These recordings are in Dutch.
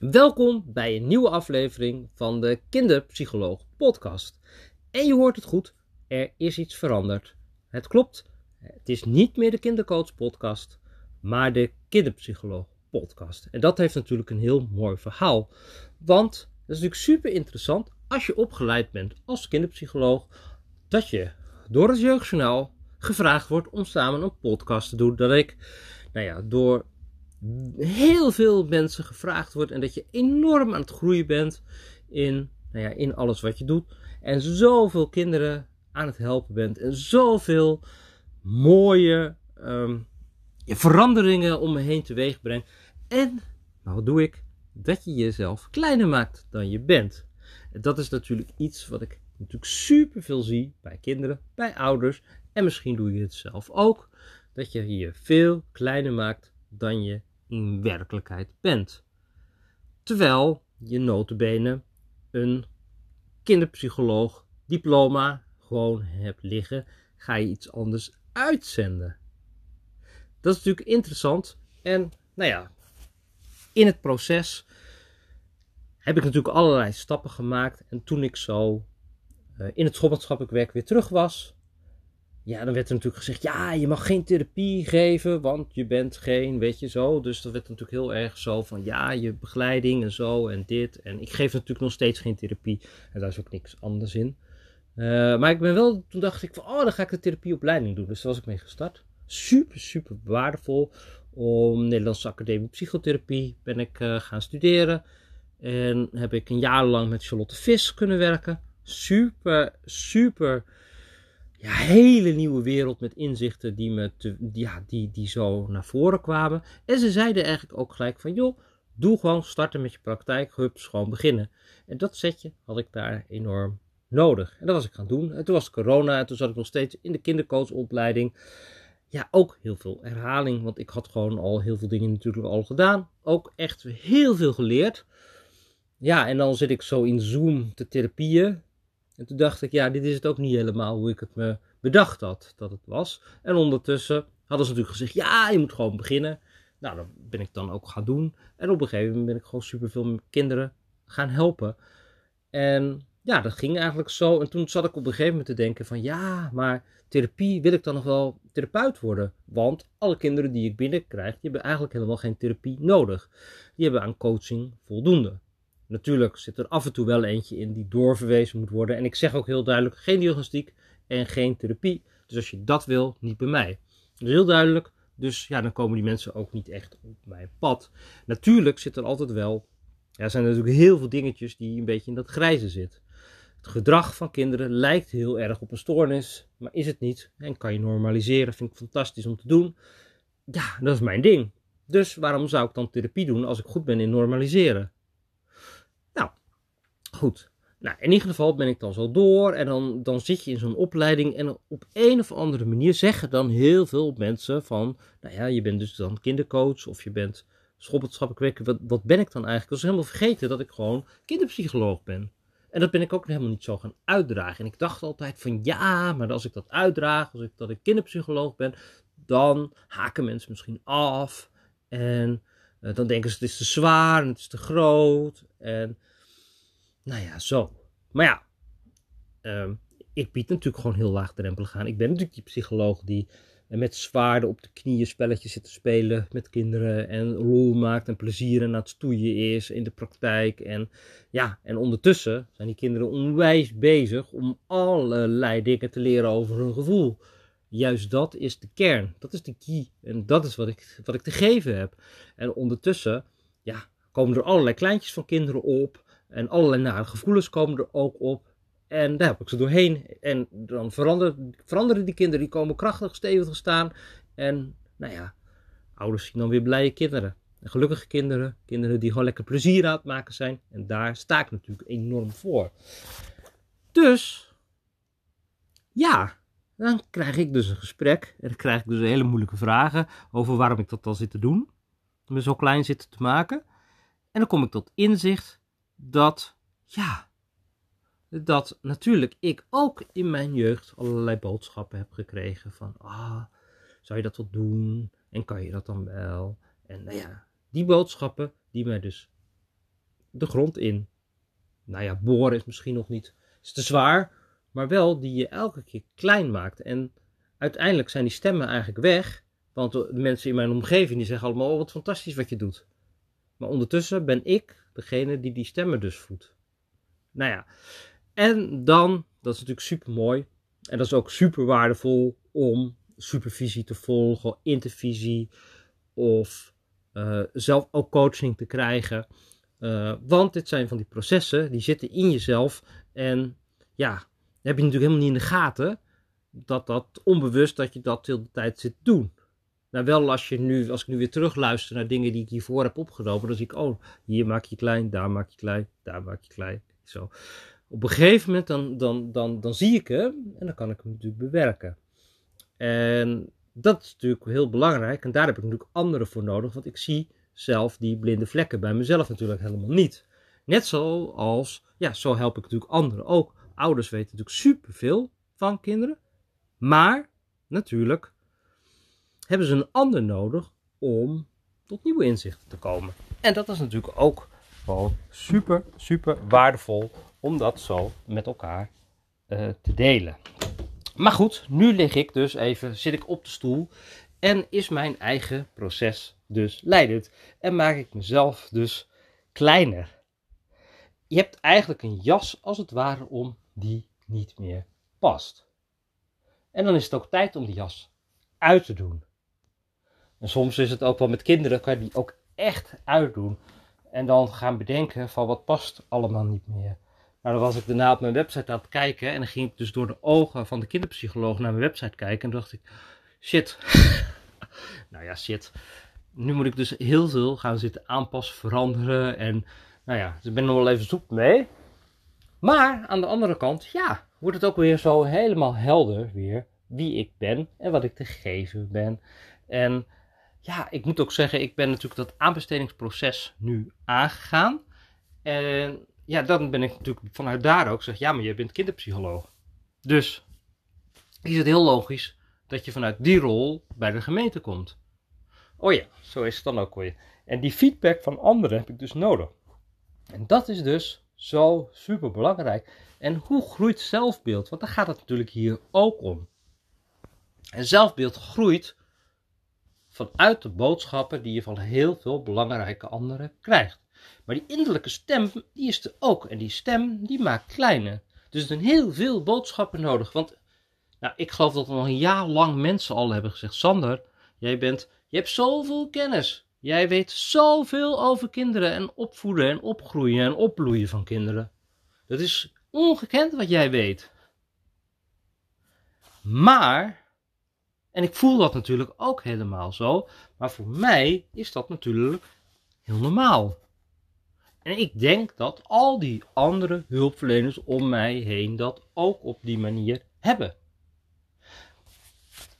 Welkom bij een nieuwe aflevering van de Kinderpsycholoog Podcast. En je hoort het goed, er is iets veranderd. Het klopt, het is niet meer de Kindercoach Podcast, maar de Kinderpsycholoog Podcast. En dat heeft natuurlijk een heel mooi verhaal. Want dat is natuurlijk super interessant als je opgeleid bent als kinderpsycholoog, dat je door het Jeugdjournaal gevraagd wordt om samen een podcast te doen. Dat ik, nou ja, door heel veel mensen gevraagd wordt en dat je enorm aan het groeien bent in, nou ja, in alles wat je doet. En zoveel kinderen aan het helpen bent en zoveel mooie um, veranderingen om me heen teweeg brengt. En, nou wat doe ik? Dat je jezelf kleiner maakt dan je bent. En dat is natuurlijk iets wat ik natuurlijk super veel zie bij kinderen, bij ouders. En misschien doe je het zelf ook. Dat je je veel kleiner maakt dan je in werkelijkheid bent. Terwijl je notabene een kinderpsycholoog diploma gewoon hebt liggen, ga je iets anders uitzenden. Dat is natuurlijk interessant. En nou ja, in het proces heb ik natuurlijk allerlei stappen gemaakt. En toen ik zo uh, in het schoolmaatschappelijk werk weer terug was, ja, dan werd er natuurlijk gezegd, ja, je mag geen therapie geven, want je bent geen, weet je zo. Dus dat werd natuurlijk heel erg zo van, ja, je begeleiding en zo en dit. En ik geef natuurlijk nog steeds geen therapie. En daar is ook niks anders in. Uh, maar ik ben wel, toen dacht ik van, oh, dan ga ik de therapieopleiding doen. Dus daar was ik mee gestart. Super, super waardevol. Om Nederlandse Academie Psychotherapie ben ik uh, gaan studeren. En heb ik een jaar lang met Charlotte Vis kunnen werken. Super, super hele nieuwe wereld met inzichten die, me ja, die, die zo naar voren kwamen. En ze zeiden eigenlijk ook gelijk van, joh, doe gewoon starten met je praktijk, hups, gewoon beginnen. En dat setje had ik daar enorm nodig. En dat was ik gaan doen. En toen was corona en toen zat ik nog steeds in de kindercoachopleiding. Ja, ook heel veel herhaling, want ik had gewoon al heel veel dingen natuurlijk al gedaan. Ook echt heel veel geleerd. Ja, en dan zit ik zo in Zoom te therapieën. En toen dacht ik, ja, dit is het ook niet helemaal hoe ik het me bedacht had dat het was. En ondertussen hadden ze natuurlijk gezegd, ja, je moet gewoon beginnen. Nou, dat ben ik dan ook gaan doen. En op een gegeven moment ben ik gewoon superveel kinderen gaan helpen. En ja, dat ging eigenlijk zo. En toen zat ik op een gegeven moment te denken van, ja, maar therapie, wil ik dan nog wel therapeut worden? Want alle kinderen die ik binnenkrijg, die hebben eigenlijk helemaal geen therapie nodig. Die hebben aan coaching voldoende. Natuurlijk zit er af en toe wel eentje in die doorverwezen moet worden. En ik zeg ook heel duidelijk: geen diagnostiek en geen therapie. Dus als je dat wil, niet bij mij. Dat is heel duidelijk. Dus ja, dan komen die mensen ook niet echt op mijn pad. Natuurlijk zit er altijd wel. Ja, zijn er natuurlijk heel veel dingetjes die een beetje in dat grijze zit. Het gedrag van kinderen lijkt heel erg op een stoornis, maar is het niet. En kan je normaliseren, vind ik fantastisch om te doen. Ja, dat is mijn ding. Dus waarom zou ik dan therapie doen als ik goed ben in normaliseren? Goed. Nou, in ieder geval ben ik dan zo door en dan, dan zit je in zo'n opleiding en op een of andere manier zeggen dan heel veel mensen van, nou ja, je bent dus dan kindercoach of je bent schoolwetenschappelijk werker, wat, wat ben ik dan eigenlijk? Ik was helemaal vergeten dat ik gewoon kinderpsycholoog ben. En dat ben ik ook helemaal niet zo gaan uitdragen. En ik dacht altijd van ja, maar als ik dat uitdraag, als ik dat ik kinderpsycholoog ben, dan haken mensen misschien af. En uh, dan denken ze het is te zwaar en het is te groot. En nou ja, zo. Maar ja, ehm, ik bied natuurlijk gewoon heel laagdrempelig aan. Ik ben natuurlijk die psycholoog die met zwaarden op de knieën spelletjes zit te spelen met kinderen en rol maakt en plezier en aan het stoeien is in de praktijk. En ja, en ondertussen zijn die kinderen onwijs bezig om allerlei dingen te leren over hun gevoel. Juist dat is de kern, dat is de key en dat is wat ik, wat ik te geven heb. En ondertussen, ja, komen er allerlei kleintjes van kinderen op en allerlei nare gevoelens komen er ook op. En daar heb ik ze doorheen. En dan veranderen, veranderen die kinderen. Die komen krachtig, stevig te staan. En nou ja, ouders zien dan weer blije kinderen. En gelukkige kinderen. Kinderen die gewoon lekker plezier aan het maken zijn. En daar sta ik natuurlijk enorm voor. Dus, ja, dan krijg ik dus een gesprek. En dan krijg ik dus hele moeilijke vragen over waarom ik dat dan zit te doen. Me zo klein zitten te maken. En dan kom ik tot inzicht dat, ja, dat natuurlijk ik ook in mijn jeugd allerlei boodschappen heb gekregen van, ah, zou je dat wel doen? En kan je dat dan wel? En nou ja, die boodschappen die mij dus de grond in. Nou ja, boren is misschien nog niet is te zwaar, maar wel die je elke keer klein maakt. En uiteindelijk zijn die stemmen eigenlijk weg, want de mensen in mijn omgeving die zeggen allemaal, oh wat fantastisch wat je doet. Maar ondertussen ben ik degene die die stemmen dus voedt. Nou ja, en dan, dat is natuurlijk super mooi, en dat is ook super waardevol om supervisie te volgen, intervisie of uh, zelf ook coaching te krijgen. Uh, want dit zijn van die processen, die zitten in jezelf. En ja, heb je natuurlijk helemaal niet in de gaten dat dat onbewust dat je dat de tijd zit doen. Nou, wel als je nu, als ik nu weer terugluister naar dingen die ik hiervoor heb opgenomen, dan zie ik, oh, hier maak je klein, daar maak je klein, daar maak je klein. Zo. Op een gegeven moment dan, dan, dan, dan zie ik hem en dan kan ik hem natuurlijk bewerken. En dat is natuurlijk heel belangrijk. En daar heb ik natuurlijk anderen voor nodig. Want ik zie zelf die blinde vlekken bij mezelf natuurlijk helemaal niet. Net zoals, ja, zo help ik natuurlijk anderen ook. Ouders weten natuurlijk superveel van kinderen. Maar natuurlijk hebben ze een ander nodig om tot nieuwe inzichten te komen. En dat is natuurlijk ook gewoon super, super waardevol om dat zo met elkaar uh, te delen. Maar goed, nu lig ik dus even, zit ik op de stoel en is mijn eigen proces dus leidend. En maak ik mezelf dus kleiner. Je hebt eigenlijk een jas als het ware om die niet meer past. En dan is het ook tijd om die jas uit te doen. En soms is het ook wel met kinderen, kan je die ook echt uitdoen. En dan gaan bedenken van wat past allemaal niet meer. Nou, dan was ik daarna op mijn website aan het kijken. En dan ging ik dus door de ogen van de kinderpsycholoog naar mijn website kijken. En dacht ik, shit. nou ja, shit. Nu moet ik dus heel veel gaan zitten aanpassen, veranderen. En nou ja, ik ben nog wel even zoek mee. Maar aan de andere kant, ja, wordt het ook weer zo helemaal helder weer wie ik ben en wat ik te geven ben. En ja, ik moet ook zeggen, ik ben natuurlijk dat aanbestedingsproces nu aangegaan. En ja, dan ben ik natuurlijk vanuit daar ook zeg, ja, maar je bent kinderpsycholoog. Dus is het heel logisch dat je vanuit die rol bij de gemeente komt. Oh ja, zo is het dan ook weer. En die feedback van anderen heb ik dus nodig. En dat is dus zo super belangrijk. En hoe groeit zelfbeeld? Want daar gaat het natuurlijk hier ook om. En zelfbeeld groeit vanuit de boodschappen die je van heel veel belangrijke anderen krijgt. Maar die innerlijke stem, die is er ook. En die stem, die maakt kleine. Dus er zijn heel veel boodschappen nodig. Want nou, ik geloof dat nog een jaar lang mensen al hebben gezegd: Sander, jij bent, je hebt zoveel kennis. Jij weet zoveel over kinderen en opvoeden en opgroeien en opbloeien van kinderen. Dat is ongekend wat jij weet. Maar, en ik voel dat natuurlijk ook helemaal zo, maar voor mij is dat natuurlijk heel normaal. En ik denk dat al die andere hulpverleners om mij heen dat ook op die manier hebben.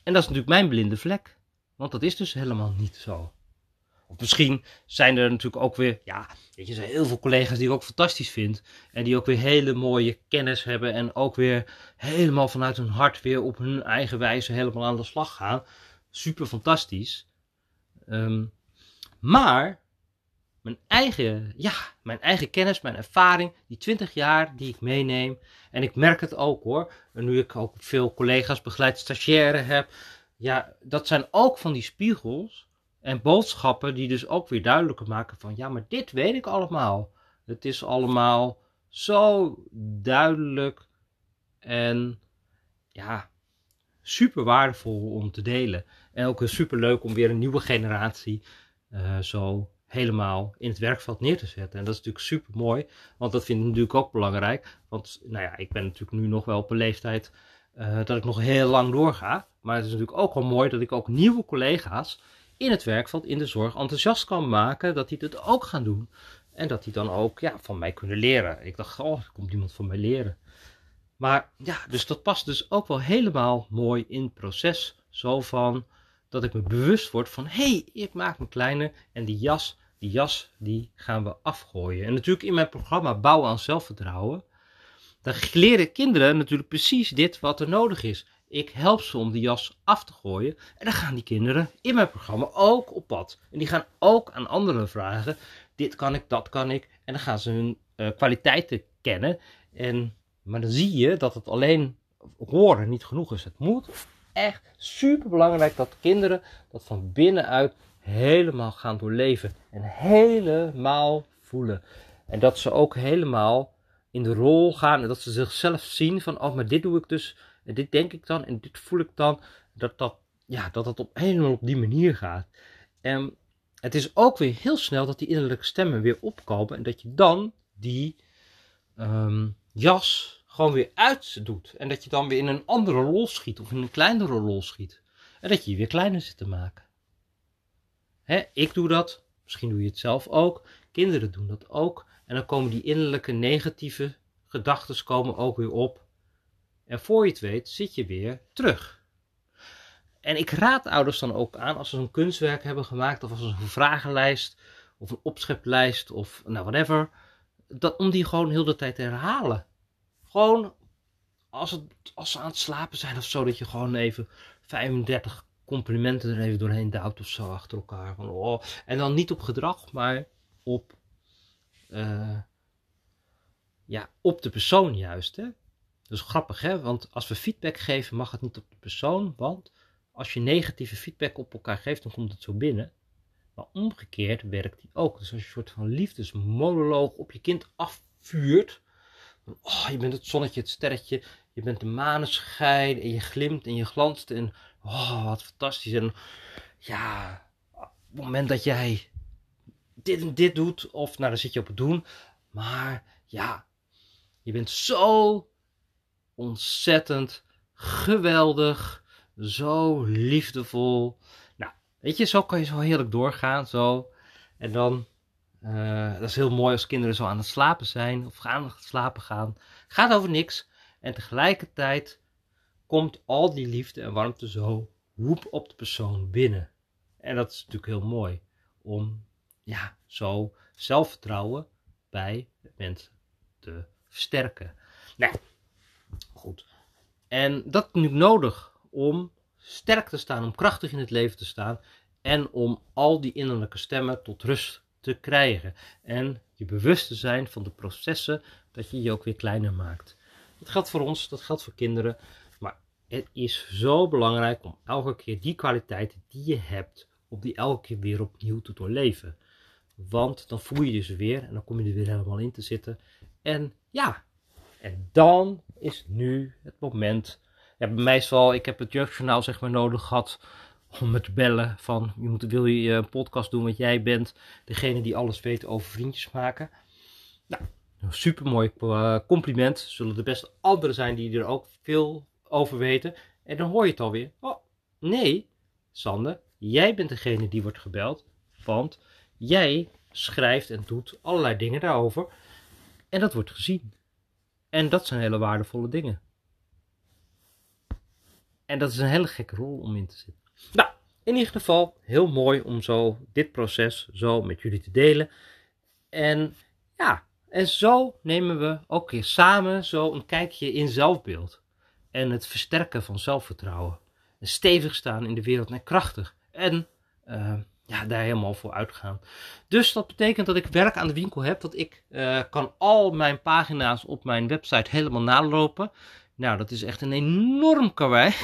En dat is natuurlijk mijn blinde vlek. Want dat is dus helemaal niet zo. Of misschien zijn er natuurlijk ook weer, ja, weet je, zijn heel veel collega's die ik ook fantastisch vind. En die ook weer hele mooie kennis hebben. En ook weer helemaal vanuit hun hart weer op hun eigen wijze helemaal aan de slag gaan. Super fantastisch. Ehm, maar mijn eigen, ja, mijn eigen kennis, mijn ervaring, die 20 jaar die ik meeneem. En ik merk het ook hoor. En nu ik ook veel collega's begeleid stagiaire heb. Ja, dat zijn ook van die spiegels en boodschappen die dus ook weer duidelijker maken van ja, maar dit weet ik allemaal. Het is allemaal zo duidelijk en ja, super waardevol om te delen. En ook super leuk om weer een nieuwe generatie uh, zo helemaal in het werkveld neer te zetten. En dat is natuurlijk super mooi, want dat vind ik natuurlijk ook belangrijk. Want nou ja, ik ben natuurlijk nu nog wel op een leeftijd uh, dat ik nog heel lang doorga. Maar het is natuurlijk ook wel mooi dat ik ook nieuwe collega's in het werkveld, in de zorg, enthousiast kan maken dat die het ook gaan doen. En dat die dan ook ja, van mij kunnen leren. Ik dacht, oh, er komt iemand van mij leren. Maar ja, dus dat past dus ook wel helemaal mooi in het proces. Zo van, dat ik me bewust word van hé, hey, ik maak me kleiner en die jas, die jas, die gaan we afgooien. En natuurlijk in mijn programma Bouwen aan Zelfvertrouwen, dan leren kinderen natuurlijk precies dit wat er nodig is. Ik help ze om die jas af te gooien. En dan gaan die kinderen in mijn programma ook op pad. En die gaan ook aan anderen vragen: dit kan ik, dat kan ik. En dan gaan ze hun uh, kwaliteiten kennen. En, maar dan zie je dat het alleen horen niet genoeg is. Het moet echt super belangrijk dat kinderen dat van binnenuit helemaal gaan doorleven. En helemaal voelen. En dat ze ook helemaal in de rol gaan. En dat ze zichzelf zien van, oh, maar dit doe ik dus. En dit denk ik dan. En dit voel ik dan. Dat dat, ja, dat het op helemaal op die manier gaat. En het is ook weer heel snel dat die innerlijke stemmen weer opkomen. En dat je dan die um, jas gewoon weer uit doet. En dat je dan weer in een andere rol schiet. Of in een kleinere rol schiet. En dat je je weer kleiner zit te maken. Ik doe dat. Misschien doe je het zelf ook. Kinderen doen dat ook. En dan komen die innerlijke negatieve gedachten komen ook weer op. En voor je het weet zit je weer terug. En ik raad ouders dan ook aan als ze een kunstwerk hebben gemaakt of als ze een vragenlijst of een opscheplijst of nou whatever, dat, om die gewoon heel de tijd te herhalen. Gewoon als, het, als ze aan het slapen zijn of zo, dat je gewoon even 35 complimenten er even doorheen duwt of zo achter elkaar. Van, oh. En dan niet op gedrag, maar op, uh, ja, op de persoon juist. Hè? Dat is grappig, hè? Want als we feedback geven, mag het niet op de persoon. Want als je negatieve feedback op elkaar geeft, dan komt het zo binnen. Maar omgekeerd werkt die ook. Dus als je een soort van liefdesmonoloog op je kind afvuurt. Oh, je bent het zonnetje, het sterretje. Je bent de maneschijn. En je glimt en je glanst. En oh, wat fantastisch. En ja, op het moment dat jij dit en dit doet. Of nou, dan zit je op het doen. Maar ja, je bent zo ontzettend geweldig. Zo liefdevol. Nou, weet je, zo kan je zo heerlijk doorgaan. Zo. En dan, uh, dat is heel mooi als kinderen zo aan het slapen zijn. Of gaan het slapen gaan. Gaat over niks. En tegelijkertijd komt al die liefde en warmte zo woep op de persoon binnen. En dat is natuurlijk heel mooi. Om ja, zo zelfvertrouwen bij mensen te versterken. Nou, goed. En dat is nu nodig om sterk te staan, om krachtig in het leven te staan en om al die innerlijke stemmen tot rust te krijgen. En je bewust te zijn van de processen dat je je ook weer kleiner maakt. Dat geldt voor ons, dat geldt voor kinderen. Maar het is zo belangrijk om elke keer die kwaliteiten die je hebt, op die elke keer weer opnieuw te doorleven. Want dan voel je je ze weer en dan kom je er weer helemaal in te zitten. En ja, en dan is nu het moment ja, meestal, ik heb het jeugdjournaal zeg maar nodig gehad om me te bellen van, je moet, wil je een podcast doen, want jij bent degene die alles weet over vriendjes maken. Nou, een super mooi eh, compliment. Zullen er best anderen zijn die er ook veel over weten. En dan hoor je het alweer. Oh, nee, Sander, jij bent degene die wordt gebeld, want jij schrijft en doet allerlei dingen daarover. En dat wordt gezien. En dat zijn hele waardevolle dingen. En dat is een hele gekke rol om in te zitten. Nou, in ieder geval heel mooi om zo dit proces zo met jullie te delen. En ja, en zo nemen we ook weer samen zo een kijkje in zelfbeeld. En het versterken van zelfvertrouwen. En stevig staan in de wereld en krachtig. En uh, ja, daar helemaal voor uitgaan. Dus dat betekent dat ik werk aan de winkel heb. Dat ik uh, kan al mijn pagina's op mijn website helemaal nalopen. Nou, dat is echt een enorm karwei.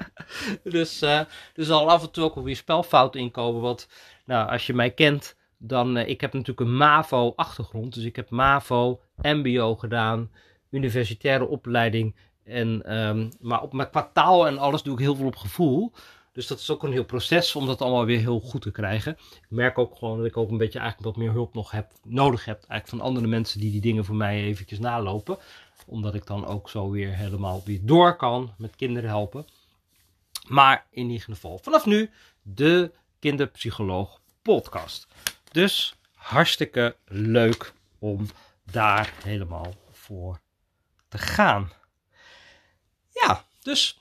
dus uh, er zal af en toe ook weer spelfouten inkomen. Want nou, als je mij kent, dan... Uh, ik heb natuurlijk een MAVO-achtergrond. Dus ik heb MAVO, MBO gedaan, universitaire opleiding. En, um, maar op mijn kwartaal en alles doe ik heel veel op gevoel. Dus dat is ook een heel proces om dat allemaal weer heel goed te krijgen. Ik merk ook gewoon dat ik ook een beetje eigenlijk wat meer hulp nog heb, nodig heb. Eigenlijk van andere mensen die die dingen voor mij eventjes nalopen omdat ik dan ook zo weer helemaal weer door kan met kinderen helpen. Maar in ieder geval vanaf nu de Kinderpsycholoog podcast. Dus hartstikke leuk om daar helemaal voor te gaan. Ja, dus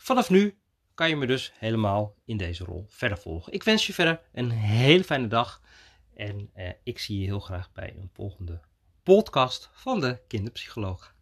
vanaf nu kan je me dus helemaal in deze rol verder volgen. Ik wens je verder een hele fijne dag en eh, ik zie je heel graag bij een volgende podcast van de kinderpsycholoog.